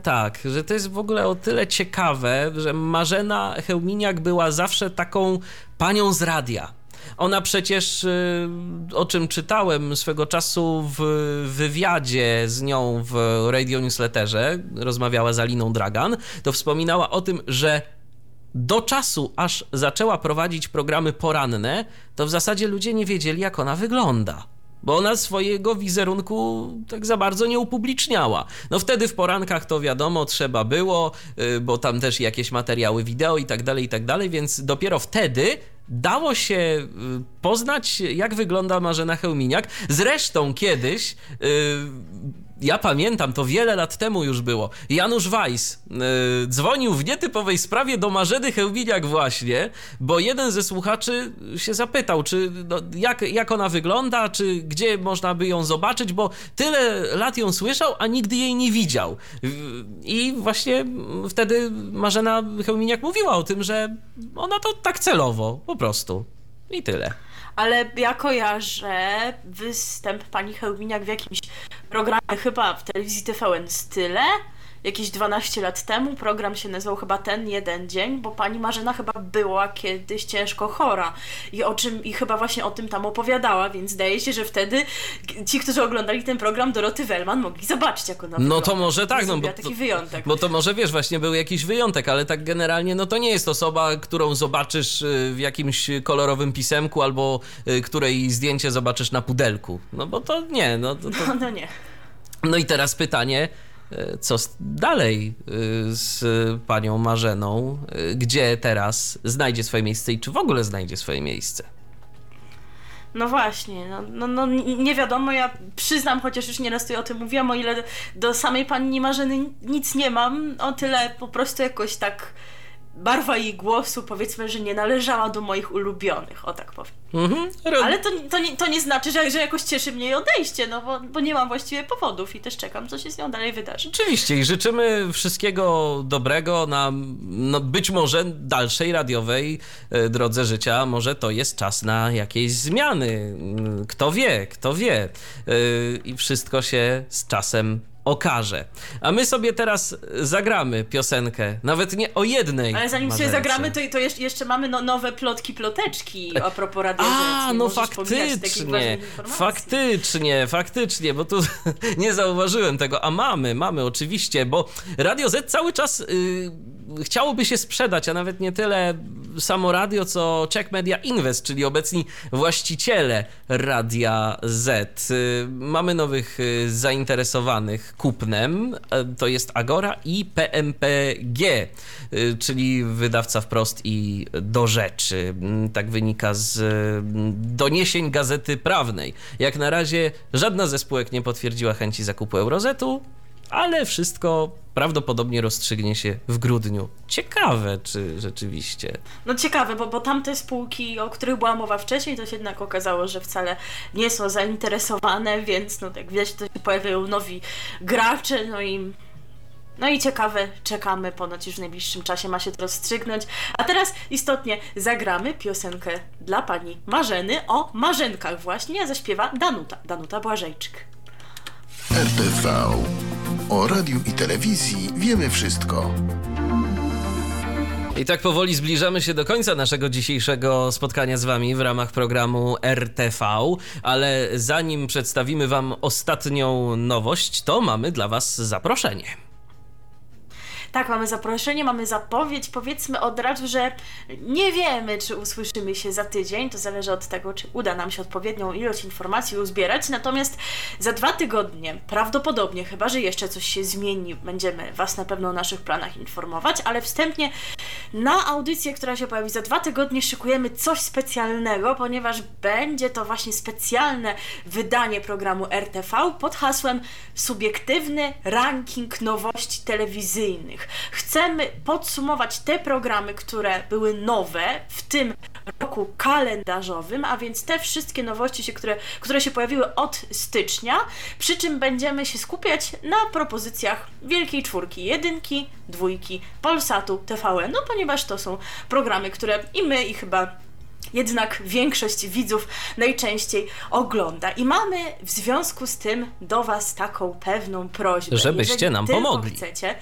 tak, że to jest w ogóle o tyle ciekawe, że Marzena Chełminiak była zawsze taką panią z radia. Ona przecież, y, o czym czytałem swego czasu w wywiadzie z nią w radio newsletterze, rozmawiała z Aliną Dragan, to wspominała o tym, że do czasu, aż zaczęła prowadzić programy poranne, to w zasadzie ludzie nie wiedzieli, jak ona wygląda. Bo ona swojego wizerunku tak za bardzo nie upubliczniała. No wtedy w porankach to wiadomo, trzeba było, y, bo tam też jakieś materiały wideo i tak dalej, i tak dalej, więc dopiero wtedy dało się y, poznać, jak wygląda Marzena Chełminiak. Zresztą kiedyś, y, ja pamiętam, to wiele lat temu już było, Janusz Weiss y, dzwonił w nietypowej sprawie do Marzeny Chełminiak właśnie, bo jeden ze słuchaczy się zapytał, czy no, jak, jak ona wygląda, czy gdzie można by ją zobaczyć, bo tyle lat ją słyszał, a nigdy jej nie widział. Y, I właśnie wtedy Marzena Chełminiak mówiła o tym, że ona to tak celowo, po prostu. I tyle. Ale ja kojarzę występ pani Chełminiak w jakimś programie, chyba w telewizji TVN Style, jakieś 12 lat temu. Program się nazywał chyba Ten Jeden Dzień, bo pani Marzena chyba była kiedyś ciężko chora i o czym, i chyba właśnie o tym tam opowiadała, więc zdaje się, że wtedy ci, którzy oglądali ten program Doroty Wellman mogli zobaczyć, jak ona No to może tak, no bo taki wyjątek. bo to może wiesz, właśnie był jakiś wyjątek, ale tak generalnie no to nie jest osoba, którą zobaczysz y, w jakimś kolorowym pisemku albo y, której zdjęcie zobaczysz na pudelku. No bo to nie, no to, to... No, no nie. No i teraz pytanie, co z- dalej y, z panią Marzeną? Y, Gdzie teraz znajdzie swoje miejsce i czy w ogóle znajdzie swoje miejsce? No właśnie, no, no, no nie wiadomo, ja przyznam, chociaż już nieraz tutaj o tym mówiłam, o ile do samej pani Marzeny nic nie mam, o tyle po prostu jakoś tak barwa jej głosu powiedzmy, że nie należała do moich ulubionych, o tak powiem. Mhm. Ale to, to, nie, to nie znaczy, że, że jakoś cieszy mnie jej odejście, no bo, bo nie mam właściwie powodów i też czekam, co się z nią dalej wydarzy. Oczywiście i życzymy wszystkiego dobrego na no być może dalszej radiowej e, drodze życia. Może to jest czas na jakieś zmiany. Mm, Kto wie, kto wie. E, I wszystko się z czasem okaże. A my sobie teraz zagramy piosenkę, nawet nie o jednej. Ale zanim sobie zagramy, to, to jeszcze, mamy no, nowe plotki, ploteczki a propos radia A, no faktycznie, faktycznie, faktycznie, bo tu (laughs) nie zauważyłem tego, a mamy, mamy oczywiście, bo Radio Z cały czas y, chciałoby się sprzedać, a nawet nie tyle samo radio, co Czech Media Invest, czyli obecni właściciele Radia Z. Y, mamy nowych y, zainteresowanych kupnem, e, to jest Agora i PMPG, y, czyli wydawca wprost i do rzeczy. Mm, Tak wynika z mm, doniesień Gazety Prawnej. Jak na razie żadna ze spółek nie potwierdziła chęci zakupu Eurozetu, ale wszystko prawdopodobnie rozstrzygnie się w grudniu. Ciekawe, czy rzeczywiście. No ciekawe, bo, bo tamte spółki, o których była mowa wcześniej, to się jednak okazało, że wcale nie są zainteresowane, więc no tak widać, to się pojawiają nowi gracze, no i no i ciekawe, czekamy, ponoć już w najbliższym czasie ma się to rozstrzygnąć. A teraz istotnie zagramy piosenkę dla pani Marzeny o marzenkach właśnie, a zaśpiewa Danuta, Danuta Błażejczyk. RTV. O radiu i telewizji wiemy wszystko. I tak powoli zbliżamy się do końca naszego dzisiejszego spotkania z Wami w ramach programu RTV, ale zanim przedstawimy Wam ostatnią nowość, to mamy dla Was zaproszenie. Tak, mamy zaproszenie, mamy zapowiedź. Powiedzmy od razu, że nie wiemy, czy usłyszymy się za tydzień. To zależy od tego, czy uda nam się odpowiednią ilość informacji uzbierać. Natomiast za dwa tygodnie, prawdopodobnie, chyba że jeszcze coś się zmieni, będziemy Was na pewno o naszych planach informować, ale wstępnie na audycję, która się pojawi za dwa tygodnie, szykujemy coś specjalnego, ponieważ będzie to właśnie specjalne wydanie programu RTV pod hasłem Subiektywny ranking nowości telewizyjnych. Chcemy podsumować te programy, które były nowe w tym roku kalendarzowym, a więc te wszystkie nowości, się, które, które się pojawiły od stycznia, przy czym będziemy się skupiać na propozycjach Wielkiej Czwórki, Jedynki, Dwójki, Polsatu, TVN, no ponieważ to są programy, które i my, i chyba jednak większość widzów najczęściej ogląda. I mamy w związku z tym do Was taką pewną prośbę. Żebyście Jeżeli nam pomogli. Chcecie,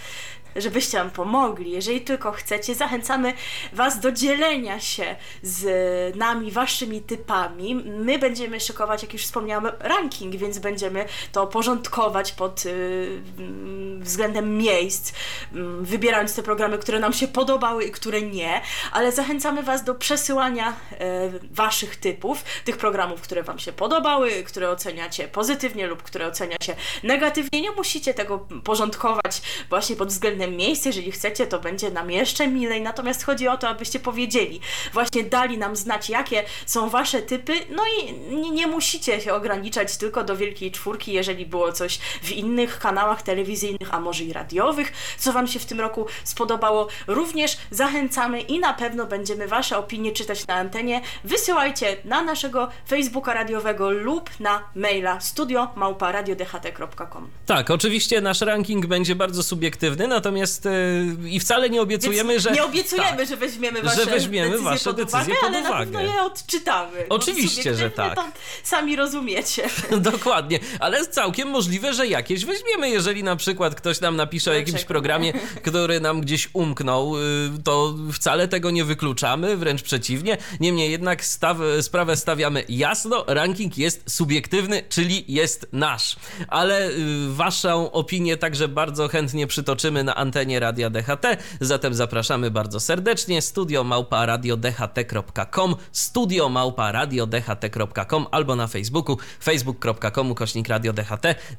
żebyście nam pomogli. Jeżeli tylko chcecie, zachęcamy Was do dzielenia się z nami Waszymi typami. My będziemy szykować, jak już wspomniałam, ranking, więc będziemy to porządkować pod y, mm, względem miejsc, mm, wybierając te programy, które nam się podobały i które nie, ale zachęcamy Was do przesyłania e, Waszych typów, tych programów, które Wam się podobały, które oceniacie pozytywnie lub które oceniacie negatywnie. Nie musicie tego porządkować właśnie pod względem miejsca. Jeżeli chcecie, to będzie nam jeszcze milej. Natomiast chodzi o to, abyście powiedzieli, właśnie dali nam znać, jakie są Wasze typy. No i nie, nie musicie się ograniczać tylko do Wielkiej Czwórki, jeżeli było coś w innych kanałach telewizyjnych, a może i radiowych, co Wam się w tym roku spodobało. Również zachęcamy i na pewno będziemy Wasze opinie czytać na antenie. Wysyłajcie na naszego Facebooka radiowego lub na maila studio małpa. Tak, oczywiście nasz ranking będzie bardzo subiektywny, natomiast natomiast yy, i wcale nie obiecujemy, Więc że... Nie obiecujemy, tak. że weźmiemy Że wasze weźmiemy decyzje wasze pod decyzje uwagę, pod ale uwagę. na pewno je odczytamy. Oczywiście, że tak. Sami rozumiecie. (laughs) Dokładnie, ale całkiem możliwe, że jakieś weźmiemy. Jeżeli na przykład ktoś nam napisze o jakimś Dlaczego programie, (laughs) który nam gdzieś umknął, y, to wcale tego nie wykluczamy, wręcz przeciwnie. Niemniej jednak staw, sprawę stawiamy jasno, ranking jest subiektywny, czyli jest nasz. Ale y, waszą opinię także bardzo chętnie przytoczymy na antenie Radia DHT, zatem zapraszamy bardzo serdecznie. Studio małpa radiodht.com, studio małpa radiodht.com albo na Facebooku facebook.com kośnik.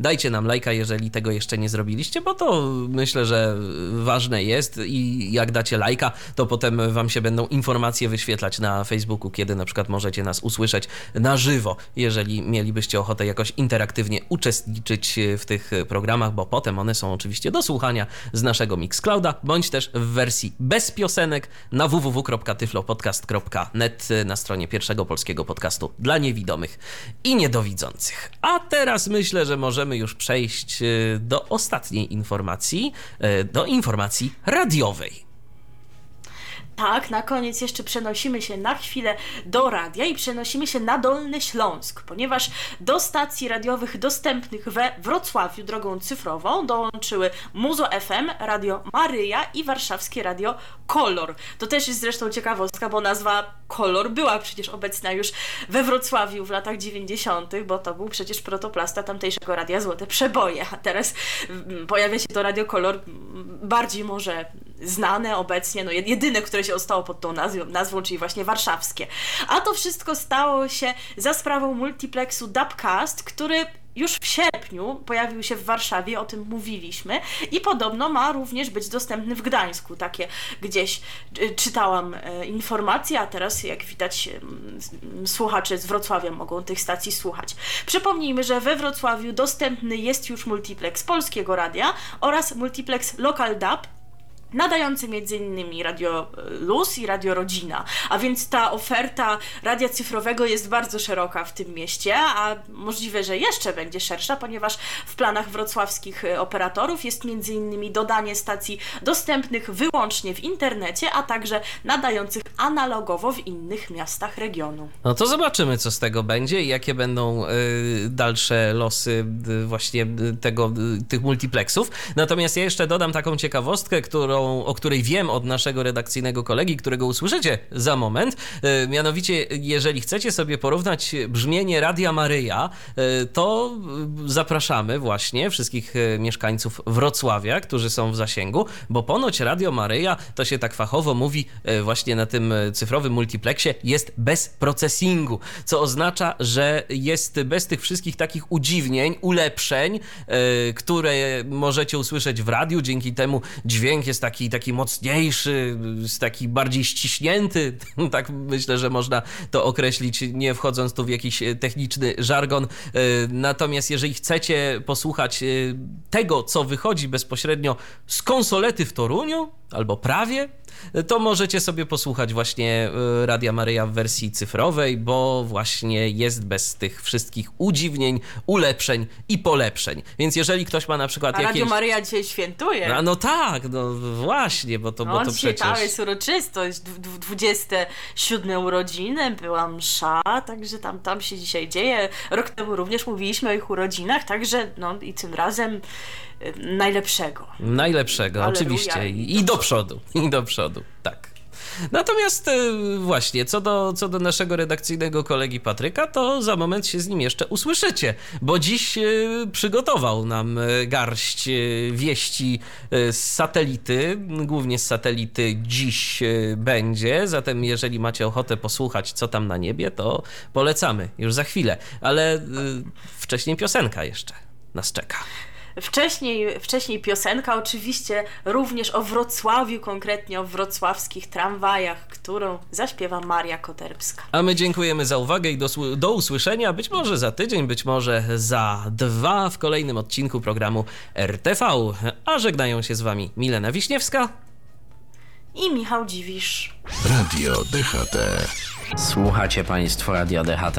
Dajcie nam lajka, jeżeli tego jeszcze nie zrobiliście, bo to myślę, że ważne jest i jak dacie lajka, to potem wam się będą informacje wyświetlać na Facebooku, kiedy na przykład możecie nas usłyszeć na żywo, jeżeli mielibyście ochotę jakoś interaktywnie uczestniczyć w tych programach, bo potem one są oczywiście do słuchania z naszego Mixclouda, bądź też w wersji bez piosenek na www.tyflopodcast.net na stronie pierwszego polskiego podcastu dla niewidomych i niedowidzących. A teraz myślę, że możemy już przejść y, do ostatniej informacji, y, do informacji radiowej. Tak, na koniec jeszcze przenosimy się na chwilę do radia i przenosimy się na Dolny Śląsk, ponieważ do stacji radiowych dostępnych we Wrocławiu drogą cyfrową dołączyły Muzo FM, Radio Maryja i warszawskie Radio Kolor. To też jest zresztą ciekawostka, bo nazwa Kolor była przecież obecna już we Wrocławiu w latach 90., bo to był przecież protoplasta tamtejszego radia Złote Przeboje, a teraz mm, pojawia się to Radio Kolor mm, bardziej może znane obecnie, no jedyne, które się ostało pod tą nazwą, nazwą, czyli właśnie warszawskie. A to wszystko stało się za sprawą multiplexu Dubcast, który już w sierpniu pojawił się w Warszawie, o tym mówiliśmy i podobno ma również być dostępny w Gdańsku. Takie gdzieś y, czytałam e, informacje, a teraz jak widać słuchacze z Wrocławia mogą tych stacji słuchać. Przypomnijmy, że we Wrocławiu dostępny jest już multiplex Polskiego Radia oraz multiplex Local Dub, nadający m.in. Radio Luz i Radio Rodzina. A więc ta oferta radia cyfrowego jest bardzo szeroka w tym mieście, a możliwe, że jeszcze będzie szersza, ponieważ w planach wrocławskich e, operatorów jest m.in. dodanie stacji dostępnych wyłącznie w internecie, a także nadających analogowo w innych miastach regionu. No to zobaczymy, co z tego będzie i jakie będą y, dalsze losy y, właśnie tego, y, tych multiplexów. Natomiast ja jeszcze dodam taką ciekawostkę, którą, o której wiem od naszego redakcyjnego kolegi, którego usłyszycie za moment. Y, mianowicie, jeżeli chcecie sobie porównać brzmienie Radia Maryja, y, to y, zapraszamy właśnie wszystkich mieszkańców Wrocławia, którzy są w zasięgu, bo ponoć Radio Maryja, to się tak fachowo mówi właśnie na tym cyfrowym multiplexie, jest bez processingu, co oznacza, że jest bez tych wszystkich takich udziwnień, ulepszeń, które możecie usłyszeć w radiu. Dzięki temu dźwięk jest taki, taki mocniejszy, taki bardziej ściśnięty. (laughs) Tak myślę, że można to określić, nie wchodząc tu w jakiś e, techniczny żargon. Y, Natomiast jeżeli chcecie posłuchać y, tego, co wychodzi bezpośrednio z konsolety w Toruniu, albo prawie, to możecie sobie posłuchać właśnie y, Radia Maryja w wersji cyfrowej, bo właśnie jest bez tych wszystkich udziwnień, ulepszeń i polepszeń. Więc jeżeli ktoś ma na przykład A jakieś... Radio Maryja dzisiaj świętuje. A no tak, no właśnie, bo to, No, bo to przecież... jest uroczystość, dw- dw- 27 urodziny, była msza, także tam, tam się dzisiaj dzieje. Rok temu również mówiliśmy o ich urodzinach, także no i tym razem najlepszego. Najlepszego, Alleluja oczywiście. i I, do przodu, i do przodu, tak. Natomiast e, właśnie, co do, co do naszego redakcyjnego kolegi Patryka, to za moment się z nim jeszcze usłyszycie, bo dziś e, przygotował nam e, garść wieści z satelity, głównie z satelity dziś będzie, zatem jeżeli macie ochotę posłuchać, co tam na niebie, to polecamy już za chwilę, ale wcześniej piosenka jeszcze nas czeka. Wcześniej, wcześniej piosenka, oczywiście również o Wrocławiu, konkretnie o wrocławskich tramwajach, którą zaśpiewa Maria Koterbska. A my dziękujemy za uwagę i do, do usłyszenia, być może za tydzień, być może za dwa w kolejnym odcinku programu RTV. A żegnają się z wami Milena Wiśniewska. I Michał Dziwisz. Radio DHT. Słuchacie Państwo Radio DHT?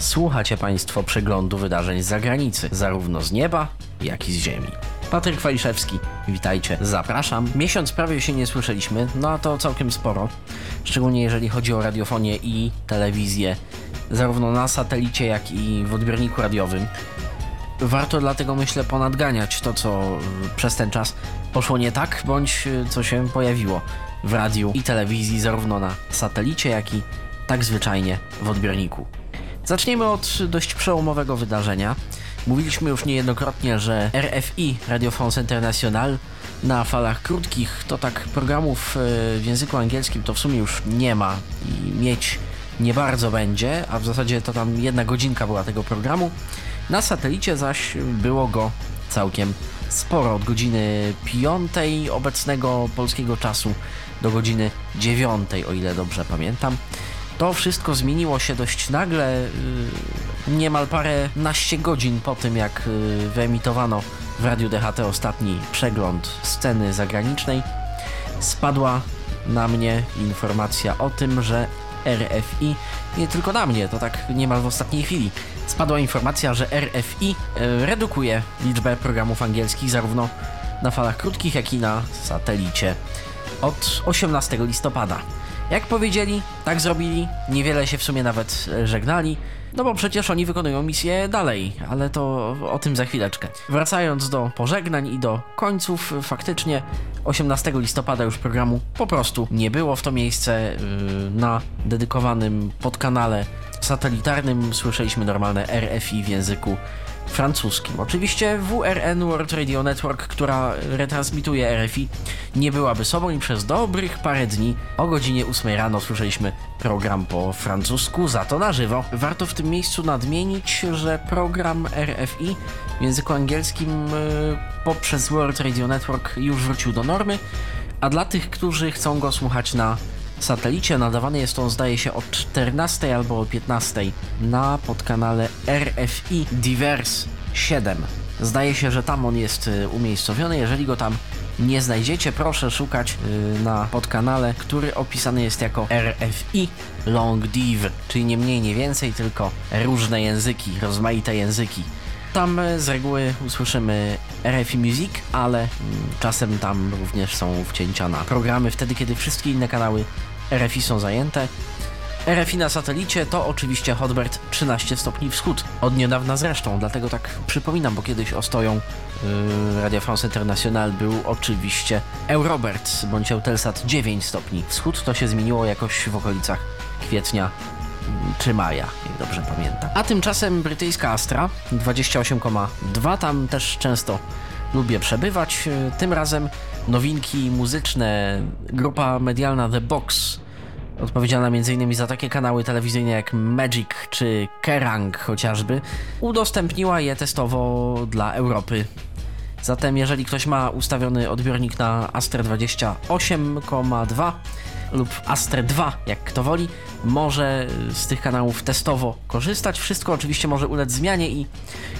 Słuchacie Państwo przeglądu wydarzeń z zagranicy, zarówno z nieba, jak i z ziemi. Patryk Waliszewski, witajcie, zapraszam. Miesiąc prawie się nie słyszeliśmy, no a to całkiem sporo. Szczególnie jeżeli chodzi o radiofonię i telewizję, zarówno na satelicie, jak i w odbiorniku radiowym. Warto dlatego, myślę, ponadganiać to, co y, przez ten czas poszło nie tak, bądź y, co się pojawiło w radiu i telewizji, zarówno na satelicie, jak i tak zwyczajnie w odbiorniku. Zaczniemy od dość przełomowego wydarzenia. Mówiliśmy już niejednokrotnie, że RFI, Radio France International, na falach krótkich to tak programów y, w języku angielskim to w sumie już nie ma i mieć nie bardzo będzie, a w zasadzie to tam jedna godzinka była tego programu. Na satelicie zaś było go całkiem sporo, od godziny 5 obecnego polskiego czasu do godziny 9, o ile dobrze pamiętam. To wszystko zmieniło się dość nagle, yy, niemal parę naście godzin po tym, jak yy, wyemitowano w Radiu DHT ostatni przegląd sceny zagranicznej. Spadła na mnie informacja o tym, że RFI, nie tylko na mnie, to tak niemal w ostatniej chwili, spadła informacja, że RFI yy, redukuje liczbę programów angielskich zarówno na falach krótkich, jak i na satelicie od 18 listopada. Jak powiedzieli, tak zrobili, niewiele się w sumie nawet e, żegnali, no bo przecież oni wykonują misję dalej, ale to o tym za chwileczkę. Wracając do pożegnań i do końców, faktycznie 18 listopada już programu po prostu nie było w to miejsce yy, na dedykowanym podkanale satelitarnym. Słyszeliśmy normalne RFI w języku francuskim. Oczywiście WRN World Radio Network, która retransmituje RFI, nie byłaby sobą i przez dobrych parę dni o godzinie 8 rano słyszeliśmy program po francusku, za to na żywo. Warto w tym miejscu nadmienić, że program RFI w języku angielskim yy, poprzez World Radio Network już wrócił do normy, a dla tych, którzy chcą go słuchać na satelicie. Nadawany jest on, zdaje się, o 14 albo o 15 na podkanale RFI Divers 7. Zdaje się, że tam on jest y, umiejscowiony. Jeżeli go tam nie znajdziecie, proszę szukać y, na podkanale, który opisany jest jako RFI Long Div, czyli nie mniej, nie więcej, tylko różne języki, rozmaite języki. Tam y, z reguły usłyszymy RFI Music, ale mm, czasem tam również są wcięcia na programy wtedy, kiedy wszystkie inne kanały RFI są zajęte. RFI na satelicie to oczywiście Hotbird 13 stopni wschód. Od niedawna zresztą, dlatego tak przypominam, bo kiedyś ostoją yy, Radio France International był oczywiście Eurobert bądź Eutelsat 9 stopni wschód. To się zmieniło jakoś w okolicach kwietnia czy maja, jak dobrze pamiętam. A tymczasem brytyjska Astra 28,2 tam też często lubię przebywać. Tym razem nowinki muzyczne. Grupa medialna The Box, odpowiedzialna m.in. za takie kanały telewizyjne jak Magic czy Kerrang chociażby, udostępniła je testowo dla Europy. Zatem jeżeli ktoś ma ustawiony odbiornik na Astra 28,2 lub Astre 2, jak kto woli, może z tych kanałów testowo korzystać. Wszystko oczywiście może ulec zmianie i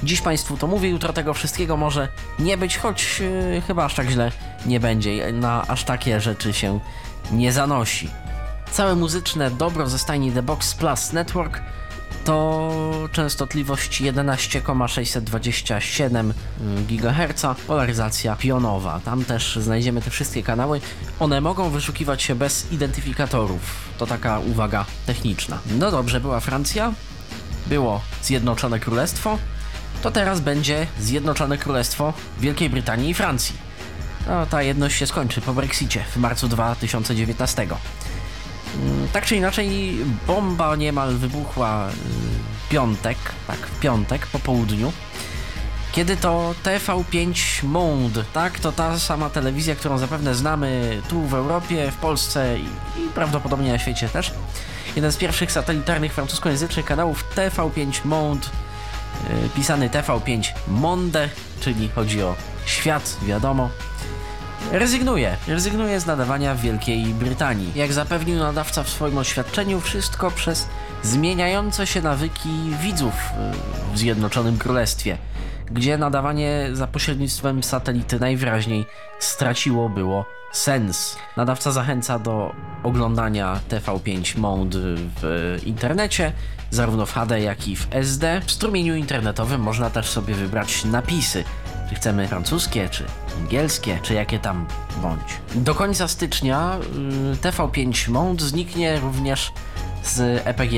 dziś Państwu to mówię, jutro tego wszystkiego może nie być, choć yy, chyba aż tak źle nie będzie. Na aż takie rzeczy się nie zanosi. Całe muzyczne dobro ze stajni The Box Plus Network to częstotliwość 11,627 GHz, polaryzacja pionowa. Tam też znajdziemy te wszystkie kanały. One mogą wyszukiwać się bez identyfikatorów. To taka uwaga techniczna. No dobrze, była Francja, było Zjednoczone Królestwo, to teraz będzie Zjednoczone Królestwo Wielkiej Brytanii i Francji. No, ta jedność się skończy po Brexicie w marcu 2019. Tak czy inaczej, bomba niemal wybuchła w piątek, tak, w piątek po południu, kiedy to TV5 Monde, tak, to ta sama telewizja, którą zapewne znamy tu w Europie, w Polsce i, i prawdopodobnie na świecie też. Jeden z pierwszych satelitarnych francuskojęzycznych kanałów TV5 Monde, yy, pisany TV5 Monde, czyli chodzi o świat, wiadomo. Rezygnuje. Rezygnuje z nadawania w Wielkiej Brytanii. Jak zapewnił nadawca w swoim oświadczeniu, wszystko przez zmieniające się nawyki widzów w Zjednoczonym Królestwie, gdzie nadawanie za pośrednictwem satelity najwyraźniej straciło było sens. Nadawca zachęca do oglądania TV5 Mode w internecie, zarówno w HD, jak i w SD. W strumieniu internetowym można też sobie wybrać napisy Czy chcemy francuskie, czy angielskie, czy jakie tam bądź. Do końca stycznia y, TV5 Mount zniknie również z EPG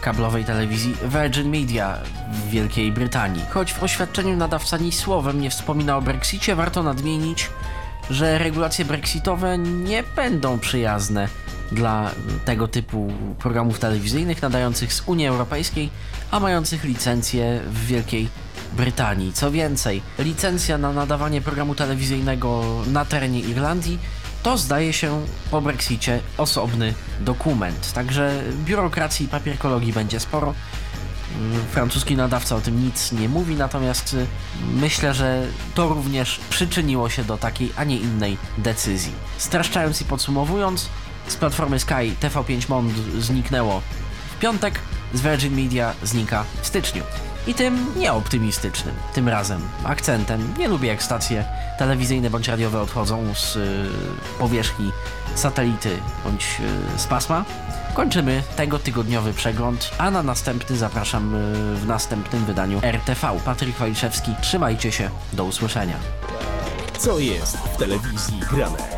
kablowej telewizji Virgin Media w Wielkiej Brytanii. Choć w oświadczeniu nadawca ni słowem nie wspomina o Brexicie, warto nadmienić, że regulacje brexitowe nie będą przyjazne dla tego typu programów telewizyjnych nadających z Unii Europejskiej, a mających licencję w Wielkiej Brytanii. Co więcej, licencja na nadawanie programu telewizyjnego na terenie Irlandii to zdaje się po Brexicie osobny dokument. Także biurokracji i papierkologii będzie sporo. Francuski nadawca o tym nic nie mówi, natomiast y, myślę, że to również przyczyniło się do takiej, a nie innej decyzji. Streszczając i podsumowując, z platformy Sky TV5 Mond zniknęło w piątek, z Virgin Media znika w styczniu. I tym nieoptymistycznym, tym razem akcentem. Nie lubię jak stacje telewizyjne bądź radiowe odchodzą z y, powierzchni satelity bądź y, z pasma. Kończymy tego tygodniowy przegląd, a na następny zapraszam y, w następnym wydaniu RTV. Patryk Waliszewski, trzymajcie się, do usłyszenia. Co jest w telewizji grane?